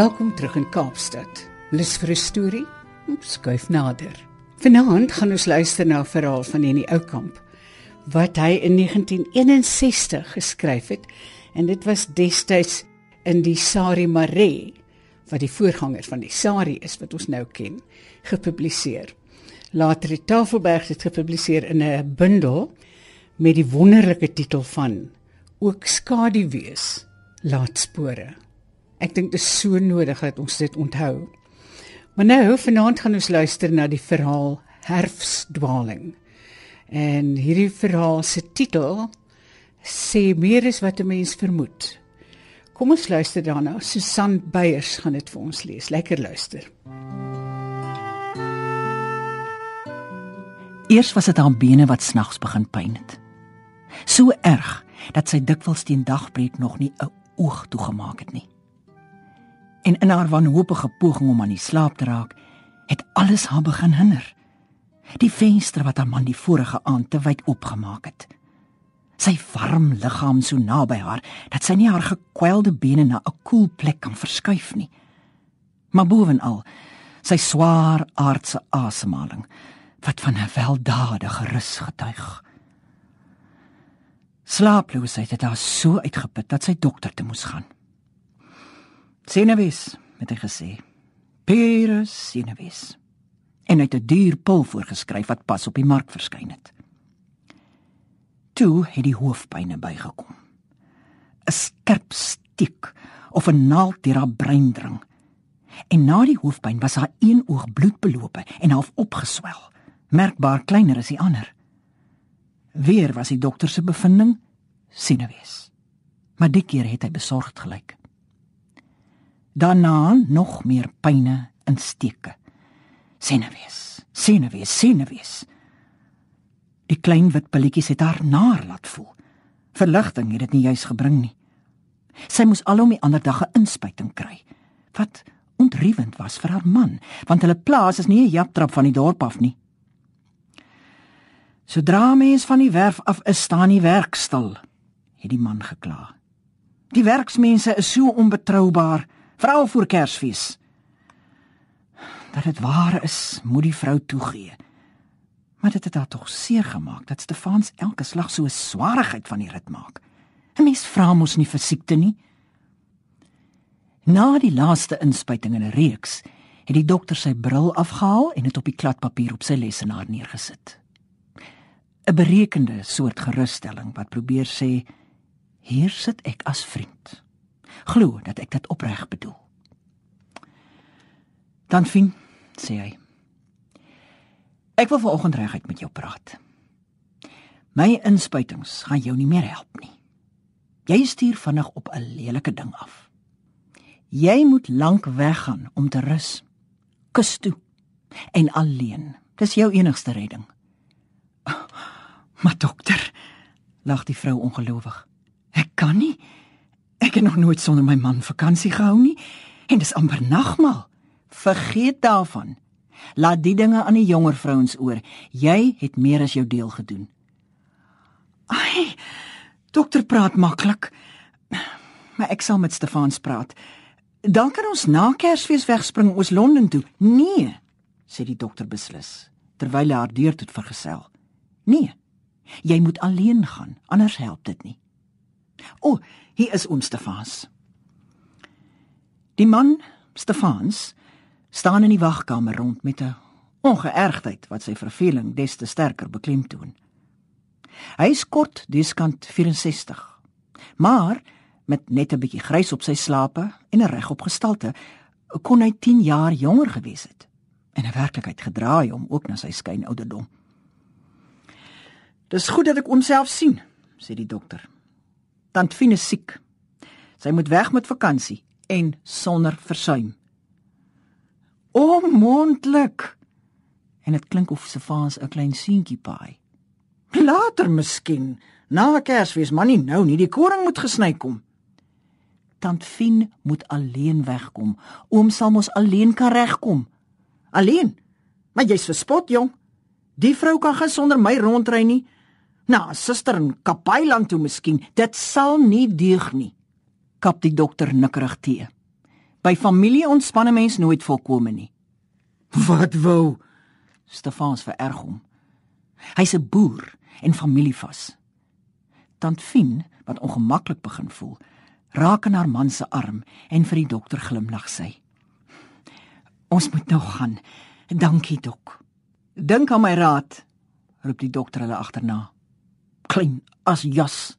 Welkom terug in Kaapstad. Lus vir 'n storie? Skuif nader. Vanaand gaan ons luister na 'n verhaal van Henny Oukamp wat hy in 1961 geskryf het en dit was destyds in die Sari Mare wat die voorganger van die Sari is wat ons nou ken, gepubliseer. Later het Tafelberg dit gepubliseer in 'n bundel met die wonderlike titel van Ook skaduwees laat spore. Ek dink dit is so nodig dat ons dit onthou. Maar nou, vanaand gaan ons luister na die verhaal Herfsdwaling. En hierdie verhaal se titel sê meer as wat 'n mens vermoed. Kom ons luister daarna. Susan Beyers gaan dit vir ons lees. Lekker luister. Eers was dit haar bene wat snags begin pyn het. So erg dat sy dikwels teen dagbreek nog nie 'n oog toegemaak het nie. En in haar wanhopige poging om aan die slaap te raak, het alles haar begin hinder. Die venster wat haar man die vorige aand te wyd oopgemaak het. Sy warm liggaam so naby haar dat sy nie haar gekwelde bene na 'n koel plek kan verskuif nie. Maar bovenal, sy swaar aardse asemhaling wat van 'n weldadige rus getuig. Slaaploosheid het haar so uitgeput dat sy dokter toe moes gaan. Senevis, het hy gesê. Pere Senevis. En hy het 'n duur pil voorgeskryf wat pas op die mark verskyn het. Toe het die hoofpyne bygekom. 'n Skerp stiek of 'n naald deur haar brein dring. En na die hoofpyn was haar een oog bloedbelope en half opgeswel, merkbaar kleiner as die ander. Weer was die dokter se bevinding Senevis. Maar die keer het hy besorgd gelyk daarna nog meer pyne en steke. Senewees, senewees, senewees. Die klein wit pilletjies het haar naar laat voel. Verligting het dit nie juis gebring nie. Sy moes alom die ander dag 'n inspuiting kry. Wat ontriewend was vir haar man, want hulle plaas is nie 'n japtrap van die dorp af nie. Sodra mens van die werf af is, staan die werk stil, het die man gekla. Die werksmense is so onbetroubaar vrou voor Kersfees. Dat dit waar is, moet die vrou toegee. Maar dit het haar tog seer gemaak dat Stefans elke slag so 'n swaarigheid van die rit maak. 'n Mens vra mos nie vir siekte nie. Na die laaste inspuiting in 'n reeks, het die dokter sy bril afgehaal en dit op die kladpapier op sy lesenaar neergesit. 'n Berekende soort gerusstelling wat probeer sê hier sit ek as vriend glo dat ek dit opreg bedoel. Dan fin, sê hy. Ek wil vanoggend reguit met jou praat. My inspuitings gaan jou nie meer help nie. Jy stuur vinnig op 'n lelike ding af. Jy moet lank weggaan om te rus. Kus toe. En alleen. Dis jou enigste redding. Maar dokter, lag die vrou ongelowig. Ek kan nie. Ek het nog nooit sonder my man vakansie gehou nie en dis amper nagmaal. Vergeet daarvan. Laat die dinge aan die jonger vrouens oor. Jy het meer as jou deel gedoen. Ai, dokter praat maklik. Maar ek sal met Stefan praat. Dan kan ons na Kersfees wegspring oos Londen toe. Nee, sê die dokter beslis terwyl hy haar deur tot vergesel. Nee. Jy moet alleen gaan, anders help dit nie. O, hier is ons Stefans. Die man, Stefans, staan in die wagkamer rond met 'n ongeërgdheid wat sy verveling des te sterker beklemtoon. Hy is kort, diskant 64, maar met net 'n bietjie grys op sy slape en 'n regop gestalte, kon hy 10 jaar jonger gewees het en 'n werklikheid gedraai om ook na sy skyn ouderdom. Dis goed dat ek onself sien, sê die dokter. Tant Fine siek. Sy moet weg met vakansie en sonder versuim. Onmoontlik. En dit klink of se vaas 'n klein seentjie paai. Later miskien, na Kersfees, maar nie nou nie, die koring moet gesny kom. Tant Fine moet alleen wegkom. Oom sal mos alleen kan regkom. Alleen? Maar jy's verspot, jong. Die vrou kan gaan sonder my rondry nie. Na, suster in Kapailand toe miskien. Dit sal nie deug nie. Kap die dokter nikkerig tee. By familie ontspan 'n mens nooit volkome nie. Wat wou? Stefans vererg hom. Hy's 'n boer en familievas. Tant Fien, wat ongemaklik begin voel, raak aan haar man se arm en vir die dokter glimlag sy. Ons moet nou gaan. Dankie, dok. Dink aan my raad, roep die dokter hulle agterna. Klein as jas,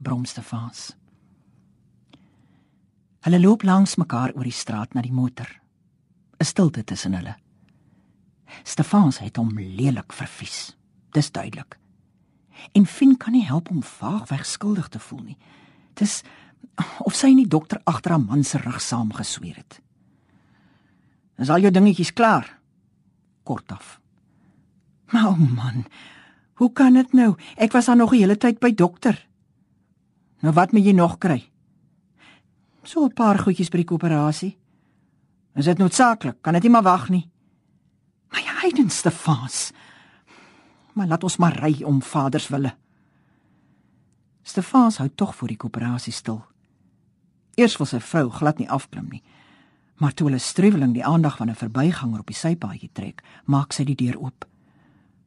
brom Stefans. Hulle loop langs mekaar oor die straat na die motor. 'n Stilte tussen hulle. Stefans het hom lelik vervies. Dis duidelik. En Fien kan nie help om vaagweg skuldig te voel nie. Dis of sy nie dokter agter haar man se rug saamgesweer het. Is al jou dingetjies klaar? Kortaf. Maar oh man, hoe kan dit nou? Ek was aan nog 'n hele tyd by dokter. Nou wat moet jy nog kry? So 'n paar goedjies by die koöperasie. Is dit noodsaaklik? Kan dit nie maar wag nie. My heiden Stefans. Maar laat ons maar ry om Vader se wille. Stefans hou tog voor die koöperasie stil. Eers wil sy vrou glad nie afklim nie. Maar toe hulle struweling die aandag van 'n verbyganger op die sypaadjie trek, maak sy die deur oop.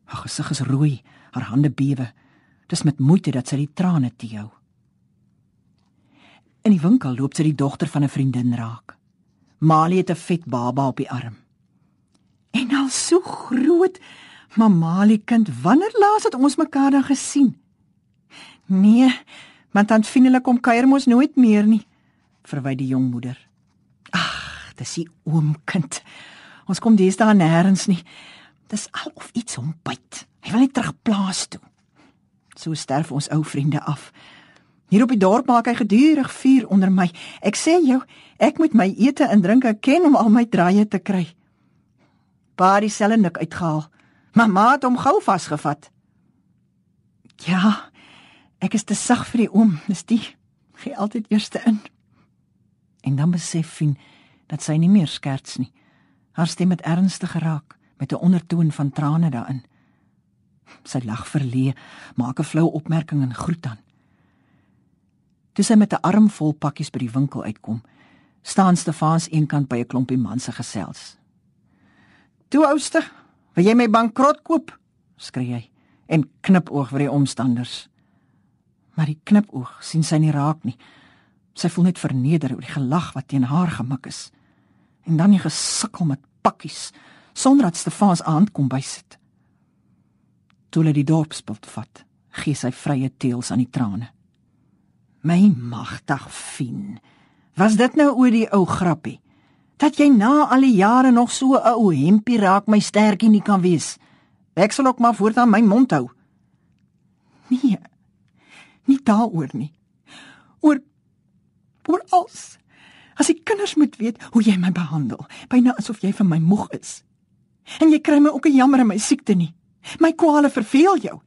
Haar gesig is rooi, haar hande bewe. Dis met moeite dat sy die trane teehou. In die winkel loop sy die dogter van 'n vriendin raak. Mali het 'n vet baba op die arm. En al so groot, mamali kind, wanneer laas het ons mekaar dan gesien? Nee, want dan finnelik kom kuier mos nooit meer nie, verwy die jong moeder. Ag, dis die oomkind. Ons kom deesdae nêrens nie. Dis al of iets hom byt. Hy wil net terug plaas toe. So sterf ons ou vriende af. Hier op die dorp maak hy gedurig vuur onder my. Ek sê jou, ek moet my ete en drinke ken om al my draaie te kry. Pa het dieselfde nik uitgehaal. Mamma het hom gou vasgevat. Ja, ek is te sag vir die oom, dis die. Gee altyd eerste in. En dan besef Fien dat sy nie meer skerts nie. Haar stem het ernstig geraak met 'n ondertoon van trane daarin. Sy lag verlee, maak 'n flou opmerking en groet dan. Toe sy met 'n arm vol pakkies by die winkel uitkom, staan Stefans eenkant by 'n klompie manse gesels. "Toe ouste, wil jy my bankrot koop?" skree hy en knipoog vir die omstanders. Maar die knipoog sien sy nie raak nie. Sy voel net verneder oor die gelag wat teen haar gemik is. En dan die gesukkel met pakkies sonder dat Stefans aand kom bysit. Toe hulle die dorpspult vat, gee sy vrye teels aan die trane. My magtig Fien. Was dit nou oor die ou grappie? Dat jy na al die jare nog so 'n ou hempie raak my sterkie nie kan wees. Ek sal ook maar voortaan my mond hou. Nee. Nie daaroor nie. Oor oor alles. As die kinders moet weet hoe jy my behandel, byna asof jy vir my moeg is. En jy kry my ook 'n jammer in my siekte nie. My kwale verveel jou.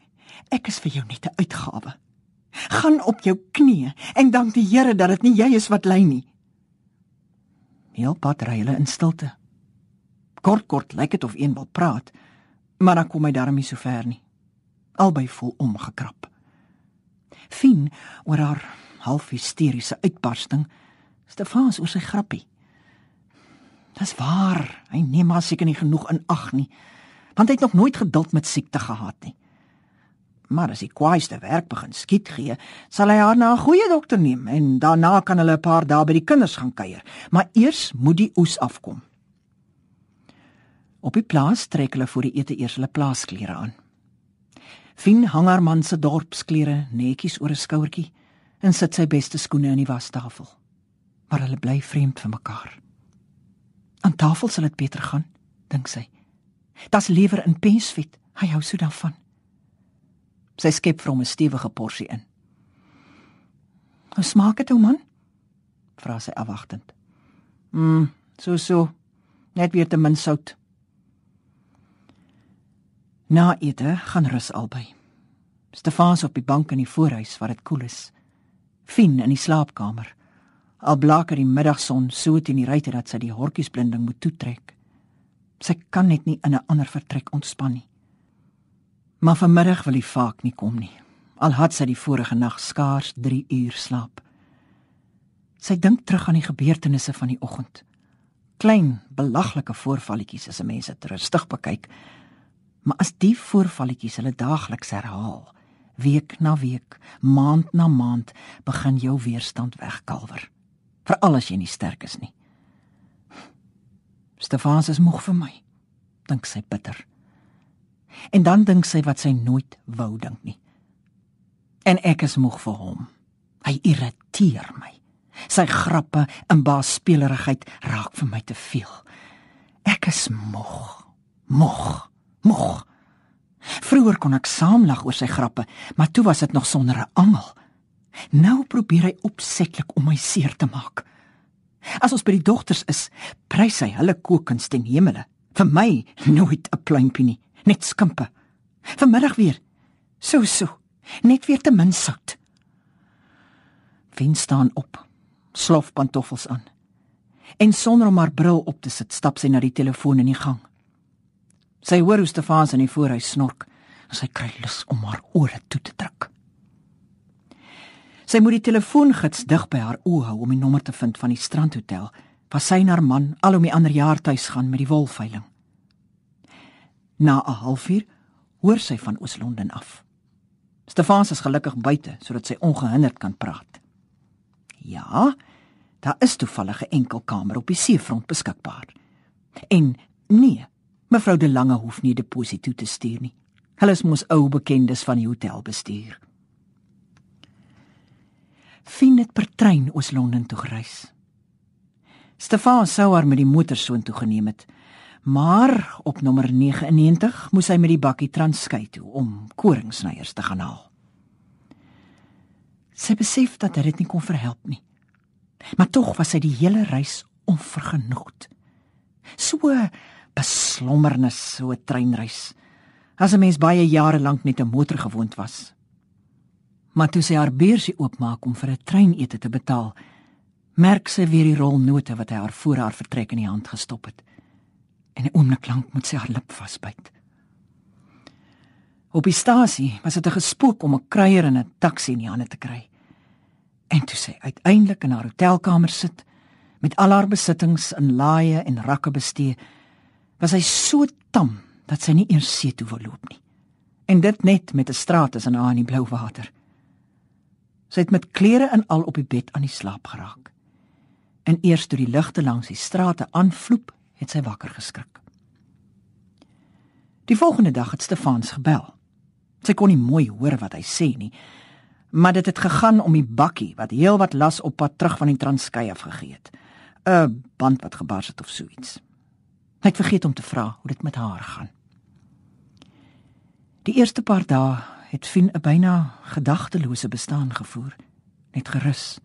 Ek is vir jou net 'n uitgawe. Gaan op jou knieë en dank die Here dat dit nie jy is wat ly nie. Heel pad ry hulle in stilte. Kort kort lyk dit of een wil praat, maar dan kom hy darm nie so ver nie. Albei voel omgekrap. Fien oor haar half hysteriese uitbarsting, Stefans oor sy grappie. Dis waar, hy neem maar seker nie genoeg in ag nie, want hy het nog nooit geduld met siekte gehad nie. Maar as die kwaaiste werk begin skiet gee, sal hy haar na 'n goeie dokter neem en daarna kan hulle 'n paar dae by die kinders gaan kuier. Maar eers moet die oes afkom. Op die plaas trek hulle voor die ete eers hulle plaasklere aan. Fien hang haar man se dorpsklere netjies oor 'n skouertjie en sit sy beste skoene in die wastafel. Maar hulle bly vreemd vir mekaar. Aan tafel sal dit beter gaan, dink sy. Das liewer in pensvet, hy hou so daarvan. Sy skep vir hom 'n stewige porsie in. "Hoe smaak dit, ou man?" vra sy afwagtend. "Mm, so so, net weer te min sout." Na ete gaan rus albei. Stefans op die bank in die voorhuis waar dit koel is. Fien in die slaapkamer. Al blaker die middagson so teen die ruitte dat sy die hortjiesblinding moet toetrek. Sy kan net nie in 'n ander vertrek ontspan nie. Maar vanmiddag wil die vaak nie kom nie. Al het sy die vorige nag skaars 3 uur slaap. Sy dink terug aan die gebeurtenisse van die oggend. Klein, belaglike voorvalletjies as 'n mens dit rustig bekyk. Maar as die voorvalletjies hulle daagliks herhaal, week na week, maand na maand, begin jou weerstand wegkalwer. Veral as jy nie sterk is nie. Stefans is moeg vir my, dink sy bitter. En dan dink sy wat sy nooit wou dink nie. En ek is moeg vir hom. Hy irriteer my. Sy grappe en baasspelerigheid raak vir my te veel. Ek is moeg. Moeg. Moeg. Vroeger kon ek saamlag oor sy grappe, maar toe was dit nog sonder 'n angel. Nou probeer hy opsetlik om my seer te maak. As ons by die dogters is, prys hy hulle kookkuns ten hemele. Vir my nooit 'n pluimpie nie, net skimpe. Vanmiddag weer. So so, net weer te min sout. Wen staan op, slof pantoffels aan. En sonder om haar bril op te sit, stap sy na die telefoon in die gang. Sy hoor hoe Stefans in die voorhuis snork en sy kry lus om haar ore toe te druk. Sy moet die telefoongids dig by haar oë hou om die nommer te vind van die strandhotel waar sy en haar man al om die ander jaar tuis gaan met die wolveiling. Na 'n halfuur hoor sy van Oos-London af. Stefans is gelukkig buite sodat sy ongehinderd kan praat. Ja, daar is toevallig 'n enkel kamer op die seefront beskikbaar. En nee, Mevrou De Lange hoef nie deposito te stuur nie. Hulle is mos ou bekendes van die hotelbestuur. Fien het per trein oos Londen toe gereis. Stefan sou haar met die motor soontoe geneem het, maar op nommer 99 moes hy met die bakkie Transkei toe om koringsnyers te gaan haal. Sy besef dat dit nie kon verhelp nie. Maar tog was sy die hele reis onvergenoegd. So beslommernis so 'n treinreis. As 'n mens baie jare lank net 'n motor gewoond was. Maar toe sy haar beursie oopmaak om vir 'n treinete te betaal, merk sy weer die rolnote wat hy haar voor haar vertrek in die hand gestop het. En 'n oomblik lank moet sy haar lip vasbyt. Op die stasie was dit 'n gespook om 'n kruier en 'n taxi in die hande te kry. En toe sy uiteindelik in haar hotelkamer sit met al haar besittings in laaie en rakke bestee, was hy so tam dat sy nie eers see toe wou loop nie. En dit net met 'n straat tussen haar en die blou water. Sy het met klere en al op die bed aan die slaap geraak. En eers toe die ligte langs die strate aanvloep, het sy wakker geskrik. Die volgende dag het Stefans gebel. Sy kon nie mooi hoor wat hy sê nie, maar dit het gegaan om die bakkie wat heelwat las op pad terug van die Transkei af gegee het. 'n Band wat gebars het of so iets. Hy het vergeet om te vra hoe dit met haar gaan. Die eerste paar dae het Fien 'n byna gedagtelose bestaan gevoer, net gerus.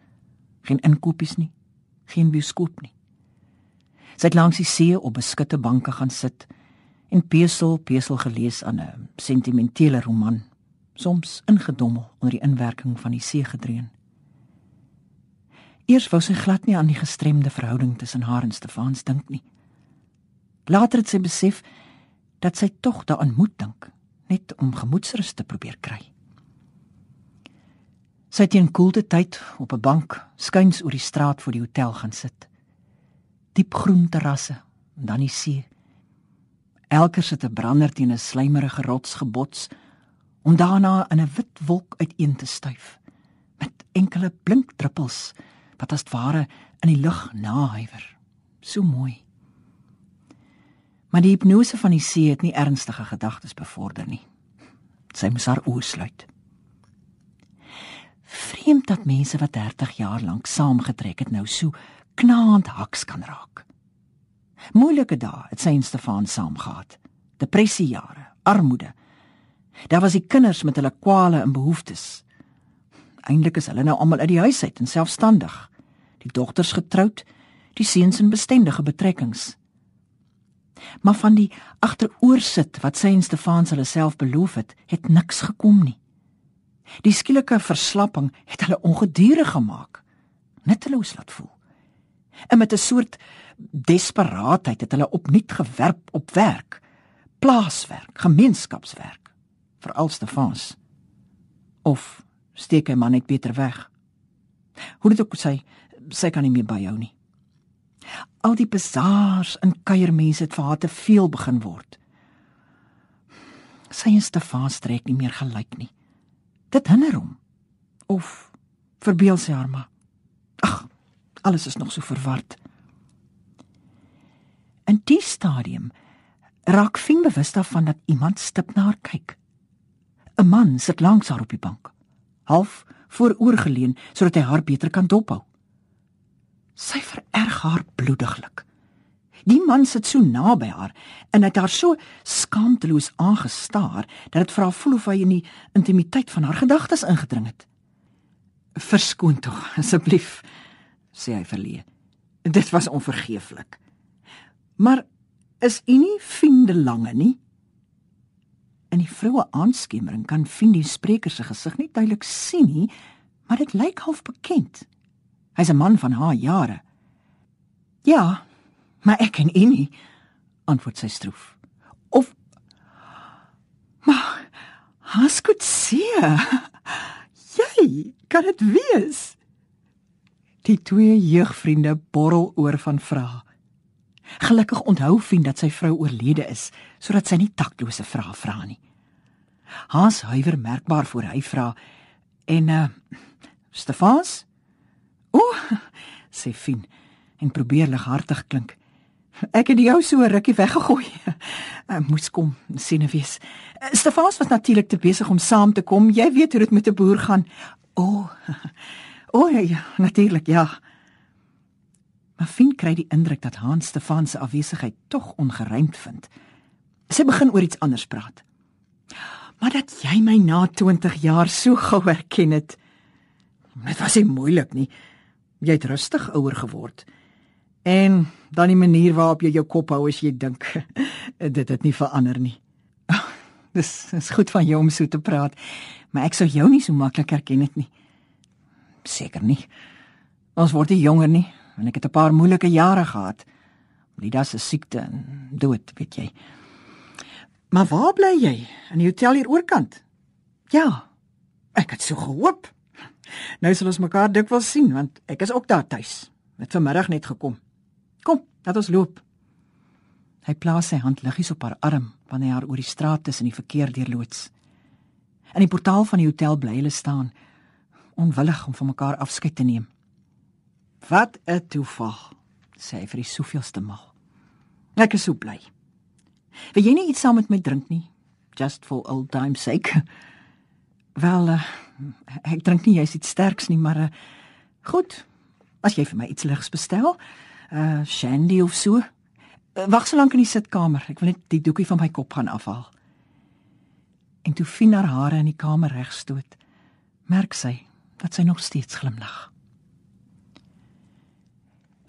Geen inkopies nie, geen bioskoop nie. Sy het langs die see op beskutte banke gaan sit en pesel pesel gelees aan 'n sentimentele roman, soms ingedommel onder die inwerking van die see gedreun. Eers wou sy glad nie aan die gestremde verhouding tussen haar en Stefans dink nie. Later het sy besef dat sy tog daaraan moet dink, net om gemoedsrus te probeer kry. Sy het in koelte tyd op 'n bank skuins oor die straat voor die hotel gaan sit. Diep groen terrasse en dan die see. Elke sit 'n brander teen 'n slijmerige rots gebots om daarna in 'n wit wolk uiteen te stuif met enkele blink druppels wat as ware in die lug nahuiwer. So mooi. Maar die hipnose van die see het nie ernstige gedagtes bevorder nie. Sy moes haar oë sluit. Vreemd dat mense wat 30 jaar lank saamgetrek het nou so knaand haks kan raak. Moeilike dae het sy en Stefan saam gehad. Depressiejare, armoede. Daar was die kinders met hulle kwale en behoeftes. Eindelik is hulle nou almal uit die huis uit en selfstandig. Die dogters getroud, die seuns in bestendige betrekkings maar van die agteroorsit wat sy en Stefans hulle self beloof het, het niks gekom nie. Die skielike verslapping het hulle ongeduldig gemaak, nutteloos laat voel. En met 'n soort desperaatheid het hulle opnuut gewerp op werk, plaaswerk, gemeenskapswerk, veral Stefans. Of steek hy maar net beter weg. Hoe dit ook sy, sy kan nie meer byhou nie. Al die bazaars en kuiermense het vir haar te veel begin word. Sy en Stefan strek nie meer gelyk nie. Dit hinder hom. Of verbeel sy haar maar. Ag, alles is nog so verward. In die stadium raak Fien bewus daarvan dat iemand stip na haar kyk. 'n Man sit langs haar op die bank, half vooroorgeleun sodat hy haar beter kan dophou. Sy vererg haar bloediglik. Die man sit so naby haar en het haar so skaamteloos aangestaar dat dit vir haar voel of hy in die intimiteit van haar gedagtes ingedring het. "Verskoon tog, asseblief," sê hy verleë. "Dit was onvergeeflik." Maar is u nie vriende lange nie? In die vroue aanskemering kan Fien die spreker se gesig nie duidelik sien nie, maar dit lyk half bekend. Hy's 'n man van haar jare. Ja, maar ek ken u nie, antwoord sy stroef. Of Maar has goed sien. Jy, kan dit wees? Die twee jeugvriende borrel oor van vrae. Gelukkig onthou Fien dat sy vrou oorlede is, sodat sy nie taktlose vrae vra nie. Hans huiwer merkbaar voor hy vra en uh Stefans? O, sê Fien en probeer lighartig klink. Ek het jou so rukkie weggegooi. Ek moes kom sien of wees. Stefans was natuurlik te besig om saam te kom. Jy weet hoe dit met 'n boer gaan. O. O ja, natuurlik, ja. Maar Fien kry die indruk dat Hans Stefan se afwesigheid tog ongeruimd vind. Sy begin oor iets anders praat. Maar dat jy my na 20 jaar so gou herken het. Dit was nie moeilik nie. Jy het rustig ouer geword. En dan die manier waarop jy jou kop hou as jy dink. Dit het nie verander nie. Dis is goed van jou om so te praat, maar ek sou jou nie so maklik herken het nie. Seker nie. Ons word nie jonger nie en ek het 'n paar moeilike jare gehad. Lida se siekte en dood, weet jy. Maar waar bly jy? In die hotel hier oorkant? Ja. Ek het so gehoop. Nou sal ons mekaar dikwels sien want ek is ook daar tuis. Het vanmiddag net gekom. Kom, laat ons loop. Hy plaas sy hand liggies op haar arm wanneer hy haar oor die straat tussen die verkeer deurloods. In die portaal van die hotel bly hulle staan, onwillig om van mekaar afskeid te neem. Wat 'n toeval, sê hy vir die soveelste maal. Ek is so bly. Wil jy nie iets saam met my drink nie? Just for old time's sake. Wel, uh, ek drink nie jy's iets sterks nie, maar uh, goed. As jy vir my iets ligs bestel, uh shandy of so. Uh, Wag so lank in die sitkamer. Ek wil net die doekie van my kop gaan afhaal. En toe Fien haar hare in die kamer regstoot, merk sy dat sy nog steeds glimlag.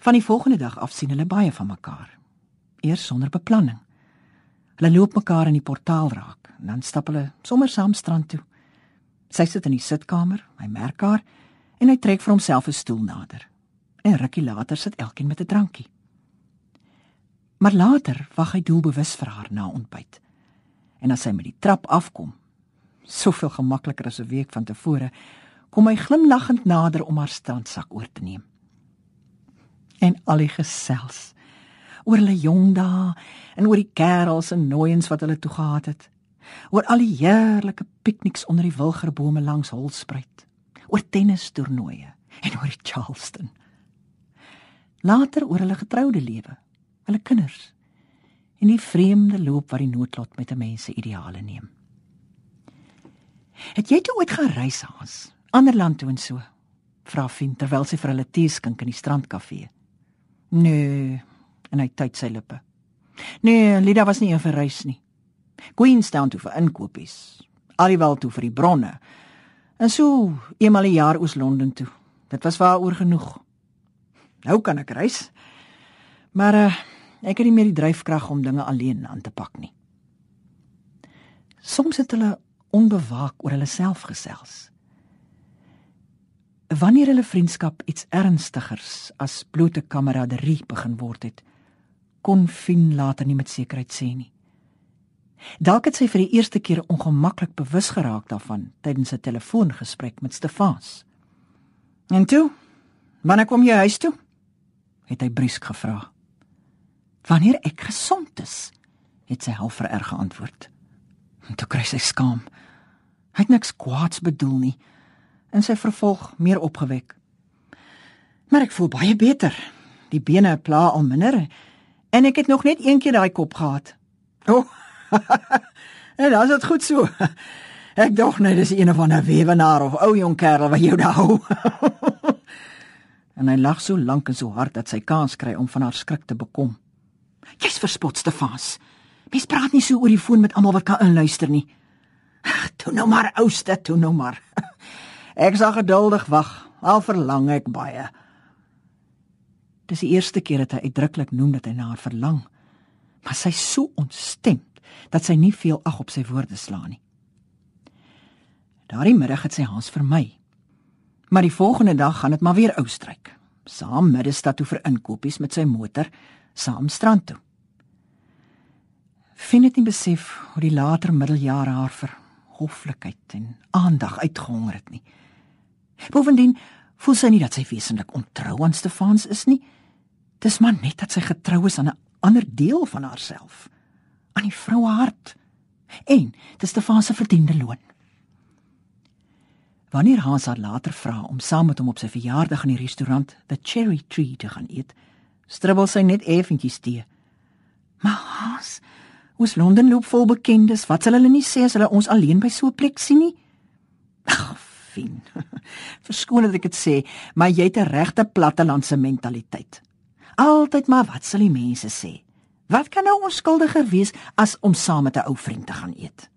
Van die volgende dag af sien hulle baie van mekaar. Eers sonder beplanning. Hulle loop mekaar in die portaal raak en dan stap hulle sommer saam strand toe. Sy sit in die sitkamer, hy merk haar en hy trek vir homself 'n stoel nader. En rukkie later sit elkeen met 'n drankie. Maar later wag hy doelbewus vir haar na ontbyt. En as sy met die trap afkom, soveel gemakliker as 'n week van tevore, kom hy glimlaggend nader om haar strandsak oor te neem en al die gesels oor hulle jong dae en oor die kerels en nooiens wat hulle toe gehad het oor al die heerlike pikniks onder die wilgerbome langs Holspruit oor tennistoernooie en oor die Charleston. Later oor hulle getroude lewe hulle kinders en die vreemde loop wat die noodlot met 'n mens se ideale neem. Het jy toe ooit gereis Hans ander land toe en so? vra Fien terwyl sy vir hulle tee skink in die strandkafee. Nee, en hy tyd sy lippe. Nee, Lida was nie 'n verreis nie. Queenstown toe vir inkopies. Alhoewel toe vir die bronne. En so eenmal 'n jaar oos Londen toe. Dit was waar oor genoeg. Nou kan ek reis. Maar uh, ek het nie meer die dryfkrag om dinge alleen aan te pak nie. Soms het hulle onbewaak oor hulle self gesels wanneer hulle vriendskap iets ernstigers as blote kameraderie begin word het, kon Fien later nie met sekerheid sê nie. Dalk het sy vir die eerste keer ongemaklik bewus geraak daarvan tydens 'n telefoongesprek met Stefans. En toe, Wanneer kom jy huis toe? het hy briesk gevra. Wanneer ek gesond is, het sy half vererg geantwoord. En toe kry sy skaam. Hy het niks kwaads bedoel nie. En sy vervolg meer opgewek. Maar ek voel baie beter. Die bene pla al minder en ek het nog net een keer daai kop gehad. O. Oh, en dan is dit goed so. Ek dog net dis een of ander weewenaar of ou jong kerel wat jou daar hou. en hy lag so lank en so hard dat sy kans kry om van haar skrik te bekom. Jy's verspot Stefans. Mens praat nie so oor die foon met almal wat kan inluister nie. Toe nou maar ouste, toe nou maar. Ek sal geduldig wag. Al verlang ek baie. Dis die eerste keer dat hy uitdruklik noem dat hy na haar verlang. Maar sy so ontstemd dat sy nie veel ag op sy woorde slaan nie. Daardie middag het sy Hans vermy. Maar die volgende dag gaan dit maar weer oustryk. Saam middestad toe vir inkopies met sy motor, saam strand toe. Vind dit nie besef hoe die later middeljare haar vir hoflikheid en aandag uitgehonger het nie. Bovendien voel sy nie dat sy wesentlik ontrou aan Stefans is nie. Dis maar net dat sy getrou is aan 'n ander deel van haarself, aan die vroue hart. En dis Stefans se verdiende loon. Wanneer Hans haar later vra om saam met hom op sy verjaardag in die restaurant The Cherry Tree te gaan eet, stribbel sy net effentjies tee. Maar Hans, ons Londen loop vol bekendes, wat sal hulle nie sê as hulle ons alleen by so 'n plek sien nie? Ag, fin. Verskoon dat ek dit sê, maar jy het 'n regte plattelandse mentaliteit. Altyd maar wat sal die mense sê? Wat kan nou onskuldiger wees as om saam met 'n ou vriend te gaan eet?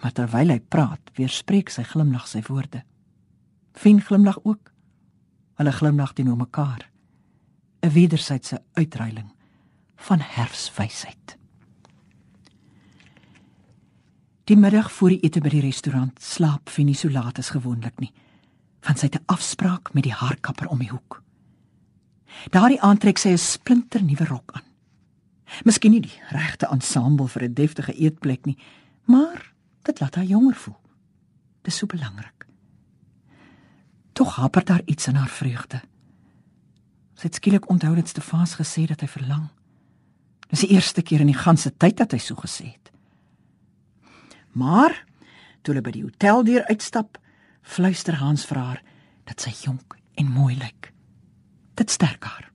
Maar terwyl hy praat, weerspreek sy glimlag sy woorde. Fien glimlag ook. Hulle glimlag teenoor mekaar. 'n Wederwysige uitreiling van herfswysheid. Die middag voor die ete by die restaurant slaap Fien nie so laat as gewoonlik nie, want sy het 'n afspraak met die haarkapper om die hoek. Daardie aantrek sy 'n splinter nuwe rok aan. Miskien nie die regte ensemble vir 'n deftige eetplek nie, maar dit laat haar jonger voel. Dis so belangrik. Tog haper daar iets in haar vreugde. Sy het skielik onthou dat Stefans gesê dat hy verlang. Dis die eerste keer in die ganse tyd dat hy so gesê het. Maar toe hulle by die hoteldeur uitstap, fluister Hans vir haar dat sy jonk en mooi lyk. Dit sterk haar.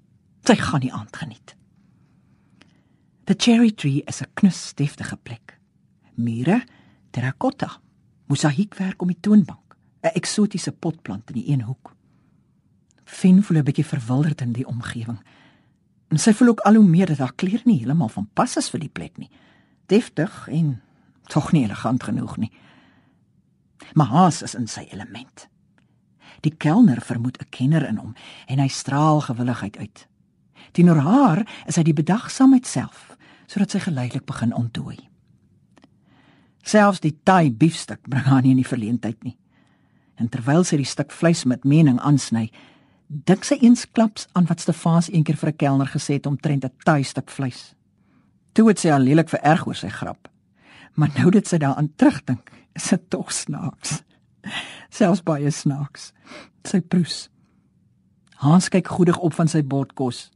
Sy gaan die aand geniet. The cherry tree is 'n knus deftige plek. Mure terracotta, mosaïekwerk om die toonbank, 'n eksotiese potplant in die een hoek. Fien voel 'n bietjie verwilderd in die omgewing. En sy voel ook al hoe meer dat haar klere nie heeltemal van pas is vir die plek nie. Deftig en tog nie elegant genoeg nie. Maar Haas is in sy element. Die kelner vermoed 'n kenner in hom en hy straal gewilligheid uit. Teenoor haar is hy die bedagsaamheid self, sodat sy geleidelik begin ontdooi. Selfs die Thai biefstuk bring haar nie in die verleentheid nie. En terwyl sy die stuk vleis met mening aansny, dink sy eensklaps aan wat Stefans eendag vir 'n kelner gesê het omtrent 'n Thai stuk vleis. Toe het sy al lelik vererg oor sy grap. Maar nou dat sy daaraan terugdink, is dit tog snaaks. Selfs baie snaaks. Sy proes. Hans kyk goedig op van sy bordkos.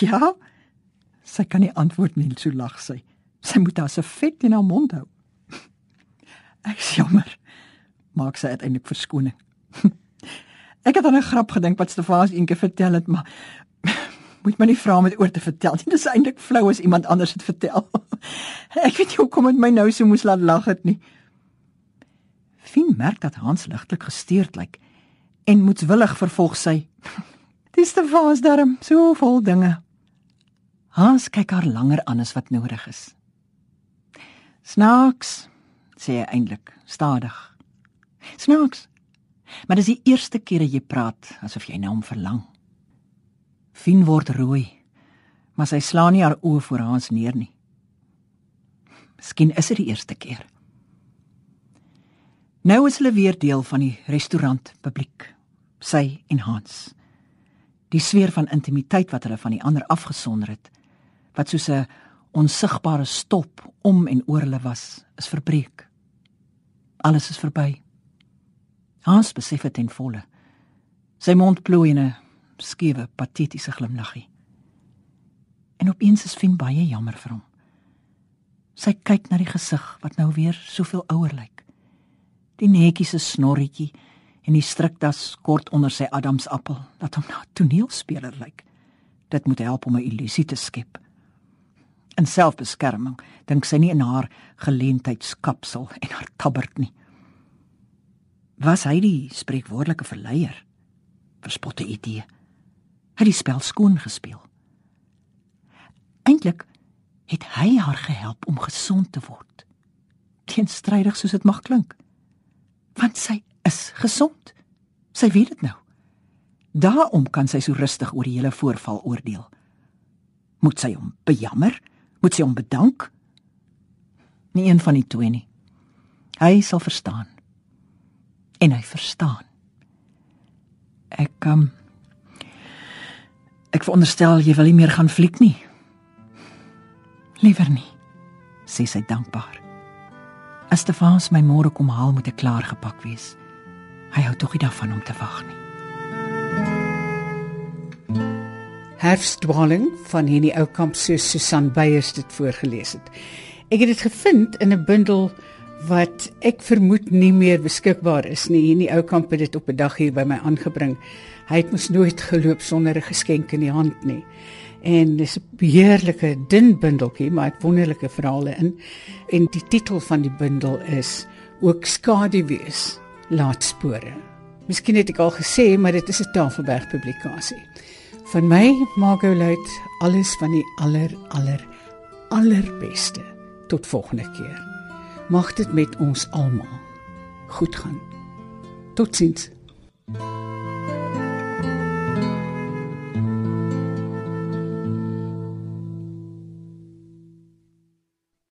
"Ja?" Sy kan nie antwoord nie, so lag sy. Sy moet haar se vet in haar mond hou. Ek jammer. Maak sy uiteindelik verskoning. ek het aan 'n grap gedink wat Stefans eendag vertel het, maar moet my nie vra om dit oor te vertel nie. Dit is eintlik flou as iemand anders dit vertel. ek weet nie hoekom dit my nou so moes laat lag het nie. Fien merk dat Hans ligtelik gesteurd lyk en moetswillig vervolg sy. Dis Stefans darm, so vol dinge. Hans kyk haar langer aan as wat nodig is. Snaaks, sê hy eintlik, stadig. Snaaks. Maar dis die eerste keer jy praat asof jy na hom verlang. Fien word rooi, maar sy slaan nie haar oë voor Hans neer nie. Miskien is dit die eerste keer. Nou is hulle weer deel van die restaurant publiek, sy en Hans. Die sfeer van intimiteit wat hulle van die ander afgesonder het, wat soos 'n onsigbare stop om en oor hulle was, is verbreek. Alles is verby. Hans besef dit en volle. Sy mond plooi in 'n skewe, patetiese glimlaggie. En opeens is Fien baie jammer vir hom. Sy kyk na die gesig wat nou weer soveel ouer lyk. Die netjiese snorretjie en die strikdas kort onder sy adamsappel laat hom na 'n toneelspeler lyk. Dit moet help om 'n illusie te skep. In selfbeskerming dink sy nie in haar geleentheidskapsel en haar tabbert nie. Was hy die spreekwoordelike verleier? Verspotte idee. Hy het die spel skoon gespeel. Eintlik het hy haar gehelp om gesond te word. Teenstrydig soos dit mag klink. Want sy is gesond. Sy weet dit nou. Daarom kan sy so rustig oor die hele voorval oordeel. Moet sy hom bejammer? Moet sy hom bedank? Nie een van die twee nie. Hy sal verstaan. En hy verstaan. Ek um, Ek veronderstel jy wil nie meer gaan fliek nie. Liewer nie, sê sy dankbaar. As Stefans my môre kom haal, moet ek klaar gepak wees. Hy hou tog nie daarvan om te wag nie. Herfstdwaling van hierdie ou kamp so Susan Beyers dit voorgeles het. Ek het dit gevind in 'n bundel wat ek vermoed nie meer beskikbaar is nie. Hierdie ou kamp het dit op 'n dag hier by my aangebring. Hy het mos nooit geloop sonder 'n geskenk in die hand nie. En dis 'n beheerlike dun bundeltjie, maar het wonderlike verhale in. En die titel van die bundel is ook Skaduwees laat spore. Miskien het ek al gesê, maar dit is 'n Tafelberg publikasie. Van my Margot Luit alles van die aller aller allerbeste. Tot volgende keer. Mag dit met ons almal goed gaan. Totsiens.